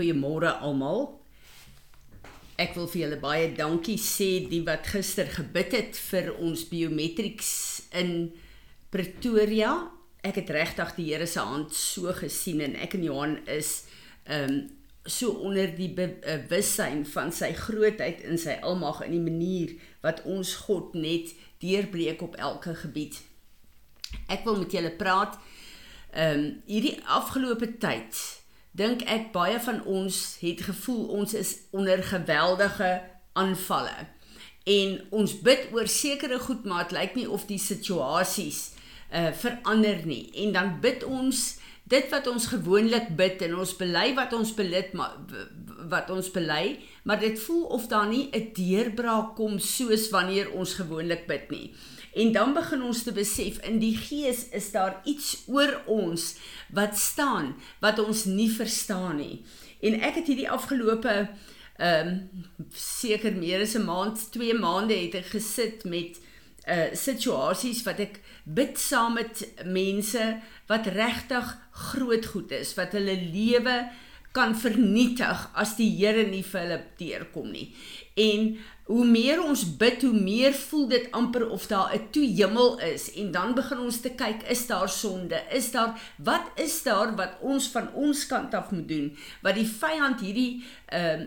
Goeiemôre almal. Ek wil vir julle baie dankie sê die wat gister gebid het vir ons biometrics in Pretoria. Ek het regtig die Here se hand so gesien en ek en Johan is ehm um, so onder die bewussyn van sy grootheid en sy almag in die manier wat ons God net deurbreek op elke gebied. Ek wil met julle praat ehm um, hierdie afgelope tyd dink ek baie van ons het gevoel ons is onder geweldige aanvalle. En ons bid oor sekere goed, maar dit lyk nie of die situasies uh verander nie. En dan bid ons dit wat ons gewoonlik bid en ons bely wat ons belid maar wat ons bely, maar dit voel of daar nie 'n deurbraak kom soos wanneer ons gewoonlik bid nie. En dan begin ons te besef in die gees is daar iets oor ons wat staan wat ons nie verstaan nie. En ek het hierdie afgelope ehm um, seker meer as 'n maand, 2 maande het ek gesit met uh situasies wat ek bid saam met mense wat regtig groot goed is, wat hulle lewe kan vernietig as die Here nie vir hulle deurkom nie. En hoe meer ons bid, hoe meer voel dit amper of daar 'n toe hemel is en dan begin ons te kyk, is daar sonde? Is daar wat is daar wat ons van ons kant af moet doen? Wat die vyand hierdie 'n uh,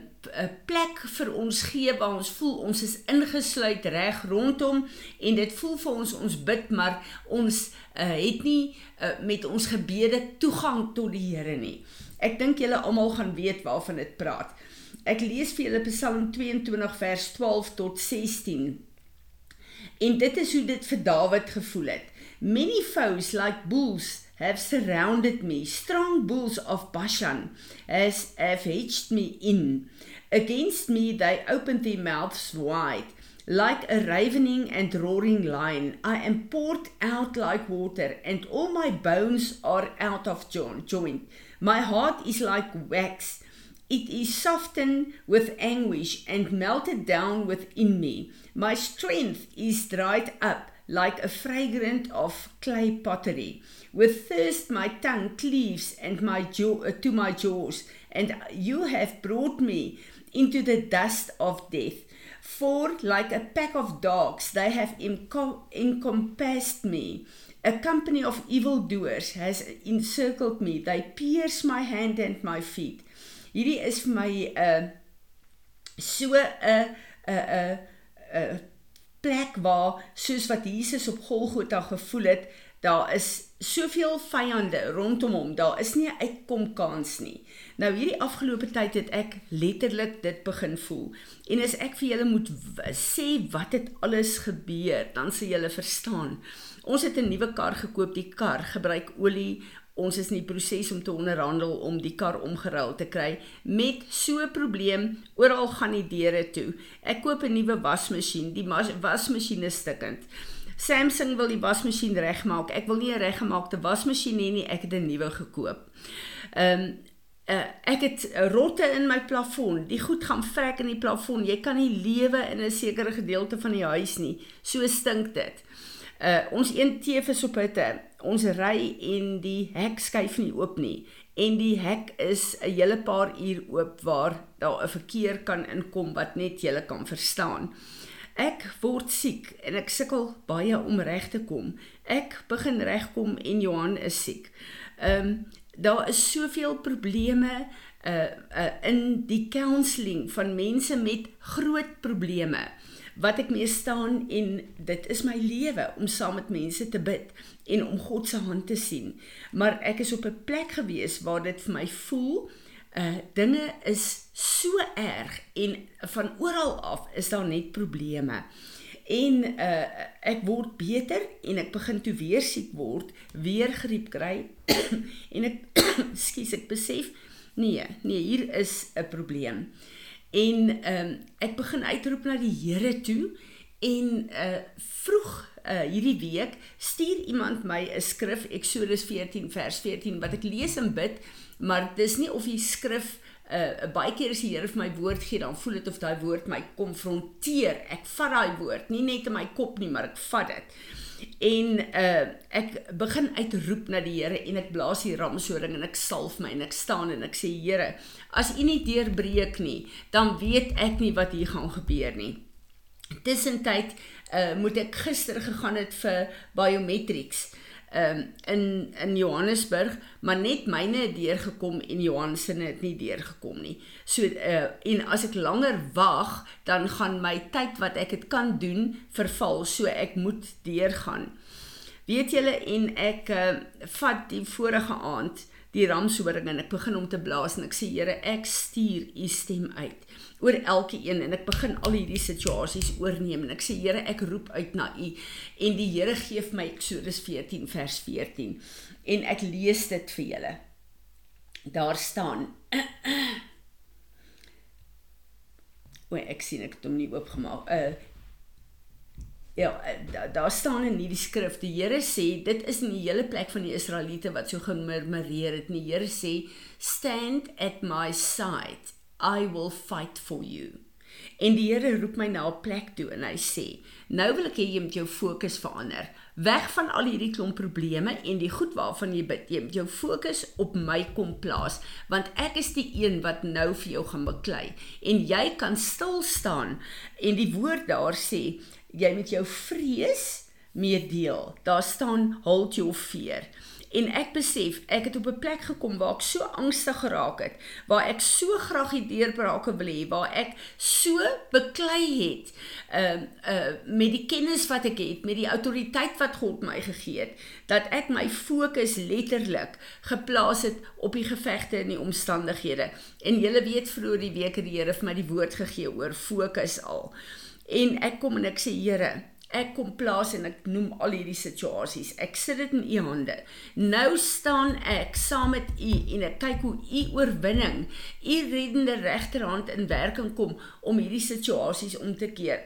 'n plek vir ons gee waar ons voel ons is ingesluit reg rondom en dit voel vir ons ons bid maar ons uh, het nie uh, met ons gebede toegang tot die Here nie. Ek dink julle almal gaan weet waarvan dit praat. Ek lees vir julle Psalm 22 vers 12 tot 16. En dit is hoe dit vir Dawid gevoel het. Many foes like bulls have surrounded me. Strong bulls of Bashan has have hedged me in. Against me they opened their mouths wide. Like a ravening and roaring lion, I am poured out like water, and all my bones are out of joint. My heart is like wax It is softened with anguish and melted down within me. My strength is dried up like a fragrant of clay pottery. With thirst my tongue cleaves and my jaw, uh, to my jaws, and you have brought me into the dust of death. For like a pack of dogs they have encompassed me. A company of evildoers has encircled me. They pierce my hand and my feet. hierdie is vir my 'n uh, so 'n 'n 'n plek waar soos wat Jesus op Golgotha gevoel het, daar is soveel vyande rondom hom, daar is nie 'n uitkomkans nie. Nou hierdie afgelope tyd het ek letterlik dit begin voel. En as ek vir julle moet sê wat het alles gebeur, dan sal julle verstaan. Ons het 'n nuwe kar gekoop, die kar gebruik olie Ons is in die proses om te onderhandel om die kar omgeruil te kry met so 'n probleem oral gaan die deure toe. Ek koop 'n nuwe wasmasjien, die wasmasjien is stikkend. Samsung wil die wasmasjien regmaak. Ek wil nie 'n reggemaakte wasmasjien hê nie, ek het 'n nuwe gekoop. Ehm um, uh, ek het rotte in my plafon. Die goed gaan vrek in die plafon. Jy kan nie lewe in 'n sekere gedeelte van die huis nie. So stink dit. Uh ons een teefs op hitte. Ons ry en die hek skuif nie oop nie en die hek is 'n hele paar uur oop waar daar 'n verkeer kan inkom wat net jy kan verstaan. Ek word siek en ek sukkel baie om reg te kom. Ek begin regkom en Johan is siek. Ehm um, daar is soveel probleme uh, uh in die counselling van mense met groot probleme wat ek mee staan en dit is my lewe om saam met mense te bid en om God se hand te sien. Maar ek is op 'n plek gewees waar dit vir my voel uh dinge is so erg en van oral af is daar net probleme. En uh ek word beter en ek begin toe weer siek word, weer griep kry en ek skus ek besef nee, nee, hier is 'n probleem. En ehm um, ek begin uitroep na die Here toe en uh vroeg uh hierdie week stuur iemand my 'n skrif Eksodus 14 vers 14 wat ek lees en bid, maar dis nie of die skrif uh baie keer as die Here vir my woord gee, dan voel dit of daai woord my konfronteer. Ek vat daai woord, nie net in my kop nie, maar ek vat dit. En uh ek begin uitroep na die Here en ek blaas die ramshoring en ek salf my en ek staan en ek sê Here, as U nie deurbreek nie, dan weet ek nie wat hier gaan gebeur nie. Tussentyd uh moet ek gister gegaan het vir biometrics um, in in Johannesburg, maar net myne het deurgekom en Johan se het nie deurgekom nie. So uh, en as ek langer wag, dan gaan my tyd wat ek dit kan doen verval, so ek moet deurgaan. Weet julle en ek uh, vat die vorige aand die ramshoring en ek begin om te blaas en ek sê Here, ek stuur u stem uit oor elke een en ek begin al hierdie situasies oorneem en ek sê Here ek roep uit na U en die Here gee vir my Eksodus 14 vers 14 en ek lees dit vir julle. Daar staan O ek sien ek het hom nie oopgemaak. Uh Ja, daar da staan in hierdie skrif, die Here sê dit is in die hele plek van die Israeliete wat so gemurmureer het. Die Here sê stand at my side I will fight for you. En die Here roep my na 'n plek toe en hy sê, nou wil ek hê jy moet jou fokus verander. Weg van al hierdie klomp probleme en die goed waarvan jy bid. Jy moet jou fokus op my kom plaas, want ek is die een wat nou vir jou gaan beklei. En jy kan stil staan en die woord daar sê, jy met jou vrees meedeel. Daar staan hold your fear en ek besef ek het op 'n plek gekom waar ek so angstig geraak het, waar ek so graag die deurbrake wil hê, waar ek so beklei het uh uh met die kennis wat ek het, met die autoriteit wat God my gegee het, dat ek my fokus letterlik geplaas het op die gevegte en die omstandighede. En julle weet vroeër die week het die Here vir my die woord gegee oor fokus al. En ek kom en ek sê Here, ek kom plaas en ek noem al hierdie situasies. Ek sit dit in u hande. Nou staan ek saam met u en ek kyk hoe u oorwinning, u reddende regterhand in werking kom om hierdie situasies om te keer.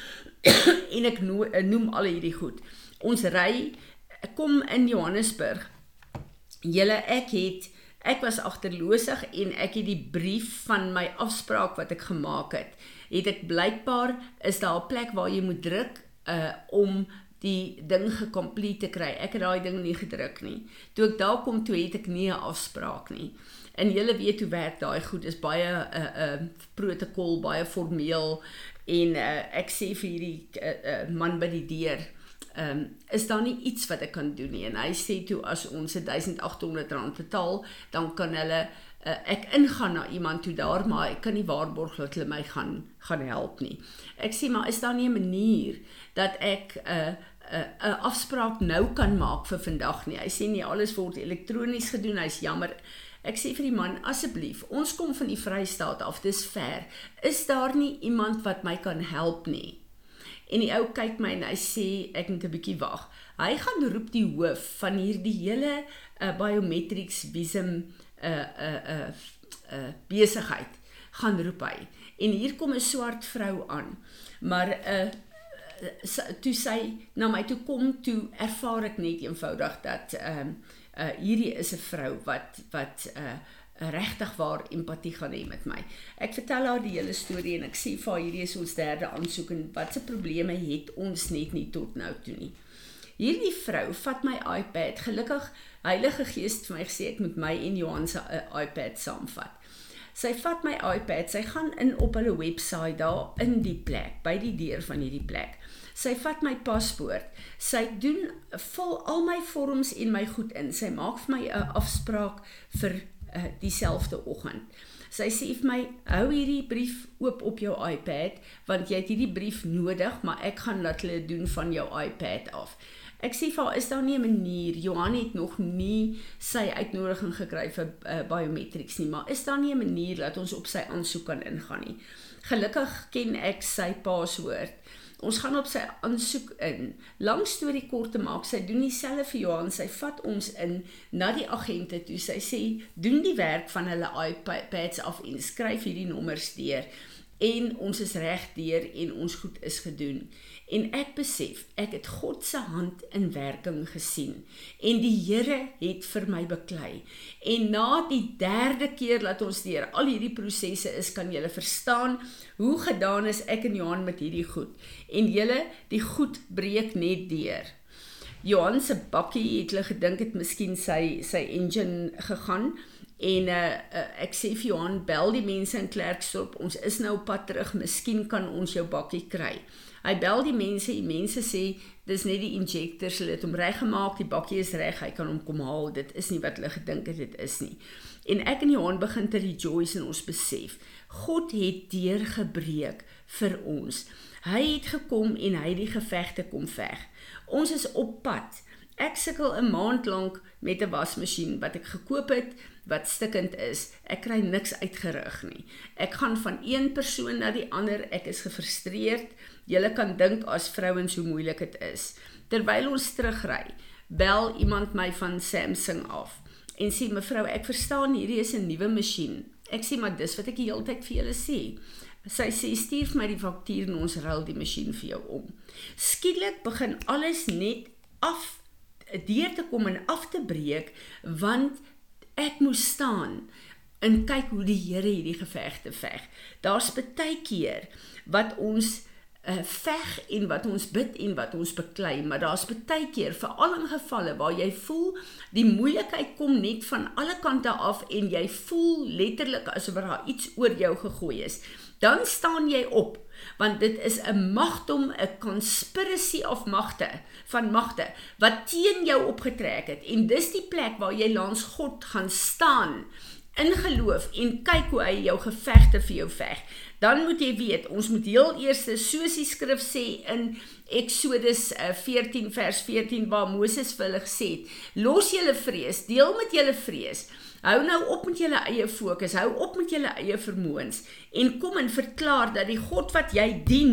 en ek noem, noem al hierdie goed. Ons ry kom in Johannesburg. Julle ek het ek was agterloosig en ek het die brief van my afspraak wat ek gemaak het het ek blykbaar is daar 'n plek waar jy moet druk uh om die ding gekomplete te kry. Ek het daai ding nie gedruk nie. Toe ek daar kom toe het ek nie 'n afspraak nie. En julle weet hoe werk daai goed. Is baie 'n uh, 'n uh, protokol, baie formeel en uh, ek sê vir hierdie uh, uh, man by die deur, ehm um, is daar nie iets wat ek kan doen nie. En hy sê toe as ons 1800 rand betaal, dan kan hulle uh, ek ingaan na iemand toe daar maar ek kan nie waarborg dat hulle my gaan gaan help nie. Ek sê maar is daar nie 'n manier dat ek 'n uh, 'n uh, uh, afspraak nou kan maak vir vandag nie. Hy sê nie alles word elektronies gedoen. Hy's jammer. Ek sê vir die man asseblief, ons kom van die Vrystaat af, dis ver. Is daar nie iemand wat my kan help nie? En die ou kyk my en hy sê ek moet 'n bietjie wag. Hy gaan roep die hoof van hierdie hele uh, biometrics visum 'n 'n 'n 'n besigheid gaan roep hy. En hier kom 'n swart vrou aan. Maar 'n uh, uh, toe sy na my toe kom toe ervaar ek net eenvoudig dat ehm um, uh, hierdie is 'n vrou wat wat 'n uh, regtig waar empatie gaan hê met my. Ek vertel haar die hele storie en ek sê vir haar hierdie is ons derde aansoek en watse probleme het ons net nie tot nou toe nie. Hierdie vrou vat my iPad. Gelukkig Heilige Gees het vir my gesê ek moet my en Johan se uh, iPad saamvat. Sy vat my iPad, sy gaan in op hulle webwerf daar in die plek, by die deur van hierdie plek. Sy vat my paspoort. Sy doen vul al my vorms en my goed in. Sy maak vir my 'n afspraak vir uh, dieselfde oggend. Sy sê vir my, hou hierdie brief oop op jou iPad want jy het hierdie brief nodig, maar ek gaan laat hulle doen van jou iPad af. Ek sê vir haar, is daar nie 'n manier? Johan het nog nie sy uitnodiging gekry vir uh, biometrics nie, maar is daar nie 'n manier dat ons op sy aansoek kan ingaan nie? Gelukkig ken ek sy paswoord. Ons gaan op sy aansoek in. Lang storie kort te maak, sy doen dieselfde vir Johan. Sy vat ons in na die agente toe. Sy sê, "Doen die werk van hulle iPads af en skryf hierdie nommers deur." En ons is reg deur en ons goed is gedoen. En ek besef, ek het God se hand in werking gesien en die Here het vir my beklei. En na die derde keer dat ons deur al hierdie prosesse is, kan jy verstaan hoe gedaan is ek en Johan met hierdie goed. En julle, die goed breek net deur. Johan se bakkie het hulle gedink het miskien sy sy engine gegaan En uh, uh ek sê vir Johan, bel die mense in Klerksdorp. Ons is nou op pad terug. Miskien kan ons jou bakkie kry. Hy bel die mense. Die mense sê dis net die injectors. Hulle het hom reggemaak. Die bakkie is reg. Hy kan hom kom haal. Dit is nie wat hulle gedink het dit is nie. En ek en Johan begin te rejoice en ons besef, God het deurgebreek vir ons. Hy het gekom en hy het die gevegte kom veg. Ons is op pad. Ek sukkel 'n maand lank met 'n wasmasjien wat ek gekoop het wat stikkend is. Ek kry niks uitgerig nie. Ek gaan van een persoon na die ander. Ek is gefrustreerd. Julle kan dink as vrouens hoe moeilik dit is. Terwyl ons terugry, bel iemand my van Samsung af en sê mevrou, ek verstaan hierdie is 'n nuwe masjien. Ek sê maar dis wat ek die hele tyd vir julle sê. Sy sê stuur vir my die faktuur en ons ruil die masjien vir jou om. Skielik begin alles net af deur te kom en af te breek want ek moes staan en kyk hoe die Here hierdie gevegte veg. Daar's baie keer wat ons uh, veg en wat ons bid en wat ons beklei, maar daar's baie keer veral in gevalle waar jy voel die moeilikheid kom net van alle kante af en jy voel letterlik asof daar iets oor jou gegooi is. Dan staan jy op want dit is 'n magdom 'n conspiracy of magte van magte wat teen jou opgetrek het. En dis die plek waar jy langs God gaan staan in geloof en kyk hoe hy jou gevegte vir jou veg. Dan moet jy weet ons moet heel eers soos die skrif sê in Eksodus 14 eh, vers 14 waar Moses vir hulle gesê het los julle vrees deel met julle vrees Hou nou op met julle eie fokus, hou op met julle eie vermoëns en kom en verklaar dat die God wat jy dien,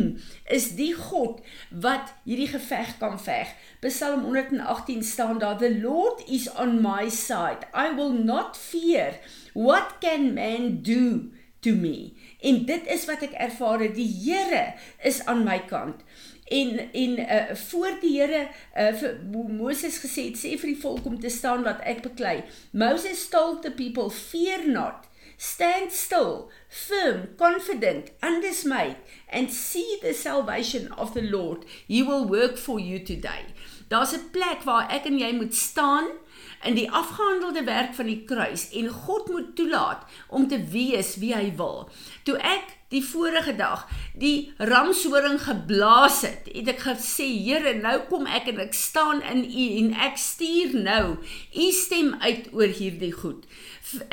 is die God wat hierdie geveg kan veg. Psalm 118 staan daar: The Lord is on my side. I will not fear. What can man do to me? En dit is wat ek ervaar, die Here is aan my kant en en uh, voor die Here uh, vir Moses gesê het sê vir die volk om te staan wat ek beklei. Moses told the people fear not. Stand still firm confident undismayed and see the salvation of the Lord. He will work for you today. Daar's 'n plek waar ek en jy moet staan in die afgehandelde werk van die kruis en God moet toelaat om te wees wie hy wil. Toe ek die vorige dag die ramshoring geblaas het, het ek gesê, Here, nou kom ek en ek staan in U en ek stuur nou U stem uit oor hierdie goed.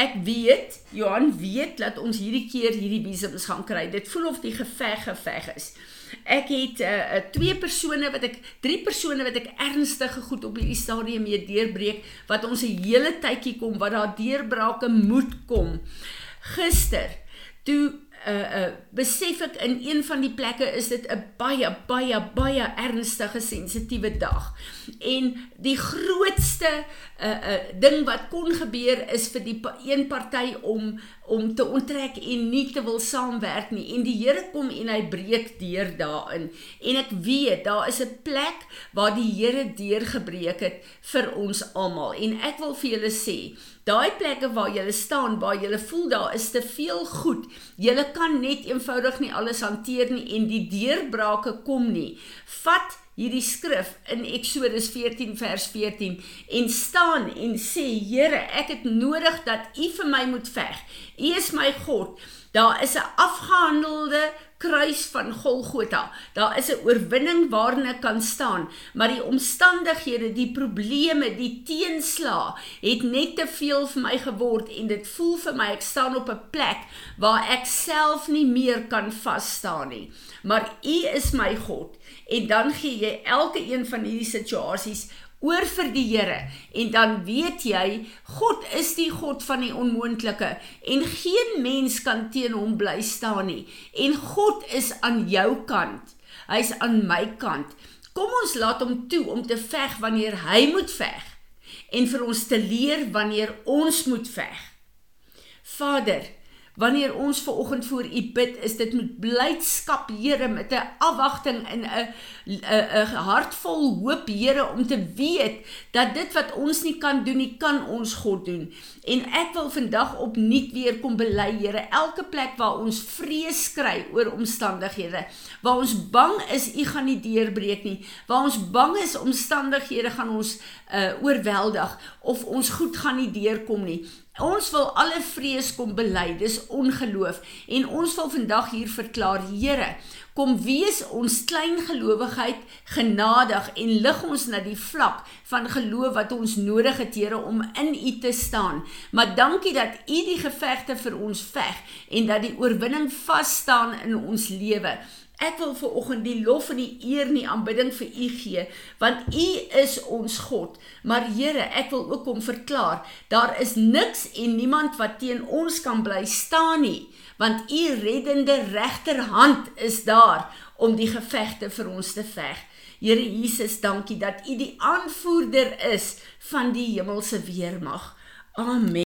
Ek weet, Johan weet dat ons hierdie keer hierdie besems gaan kry. Dit voel of die geveg geveg is. Ek het uh, twee persone wat ek drie persone wat ek ernstige goed op hierdie stadium mee deurbreek wat ons 'n hele tydjie kom wat daar deurbrake moet kom. Gister toe uh uh besef ek in een van die plekke is dit 'n baie baie baie ernstige sensitiewe dag. En die grootste uh uh ding wat kon gebeur is vir die een party om om te onttrek en nie te wil saamwerk nie. En die Here kom en hy breek deur daarin. En ek weet daar is 'n plek waar die Here deurgebreek het vir ons almal. En ek wil vir julle sê Daai plekke waar jy staan, waar jy voel daar is te veel goed. Jy kan net eenvoudig nie alles hanteer nie en die deurbrake kom nie. Vat hierdie skrif in Eksodus 14 vers 14 en staan en sê Here, ek het nodig dat U vir my moet veg. U is my God. Daar is 'n afgehandelde kruis van Golgotha. Daar is 'n oorwinning waarna ek kan staan, maar die omstandighede, die probleme, die teenslae het net te veel vir my geword en dit voel vir my ek staan op 'n plek waar ek self nie meer kan vas staan nie. Maar U is my God en dan gee jy elke een van hierdie situasies oor vir die Here. En dan weet jy God is die God van die onmoontlike en geen mens kan teen hom bly staan nie. En God is aan jou kant. Hy's aan my kant. Kom ons laat hom toe om te veg wanneer hy moet veg en vir ons te leer wanneer ons moet veg. Vader wanneer ons ver oggend voor U bid, is dit met blydskap, Here, met 'n afwagting en 'n 'n 'n hart vol hoop, Here, om te weet dat dit wat ons nie kan doen nie, kan ons God doen. En ek wil vandag opnuut weer kom bely, Here, elke plek waar ons vrees kry oor omstandighede, waar ons bang is U gaan nie deurbreek nie, waar ons bang is omstandighede gaan ons uh oorweldig of ons goed gaan nie deurkom nie. Ons wil alle vrees kom bely. Dis ongeloof en ons wil vandag hier verklaar, Here, kom wees ons klein gelowigheid genadig en lig ons na die vlak van geloof wat ons nodig het, Here, om in U te staan. Maar dankie dat U die gevegte vir ons veg en dat die oorwinning vas staan in ons lewe. Ek wil vir oggend die lof en die eer en die aanbidding vir U gee, want U is ons God. Maar Here, ek wil ook kom verklaar, daar is niks en niemand wat teen ons kan bly staan nie, want U reddende regterhand is daar om die gevegte vir ons te veg. Here Jesus, dankie dat U die aanvoerder is van die hemelse weermag. Amen.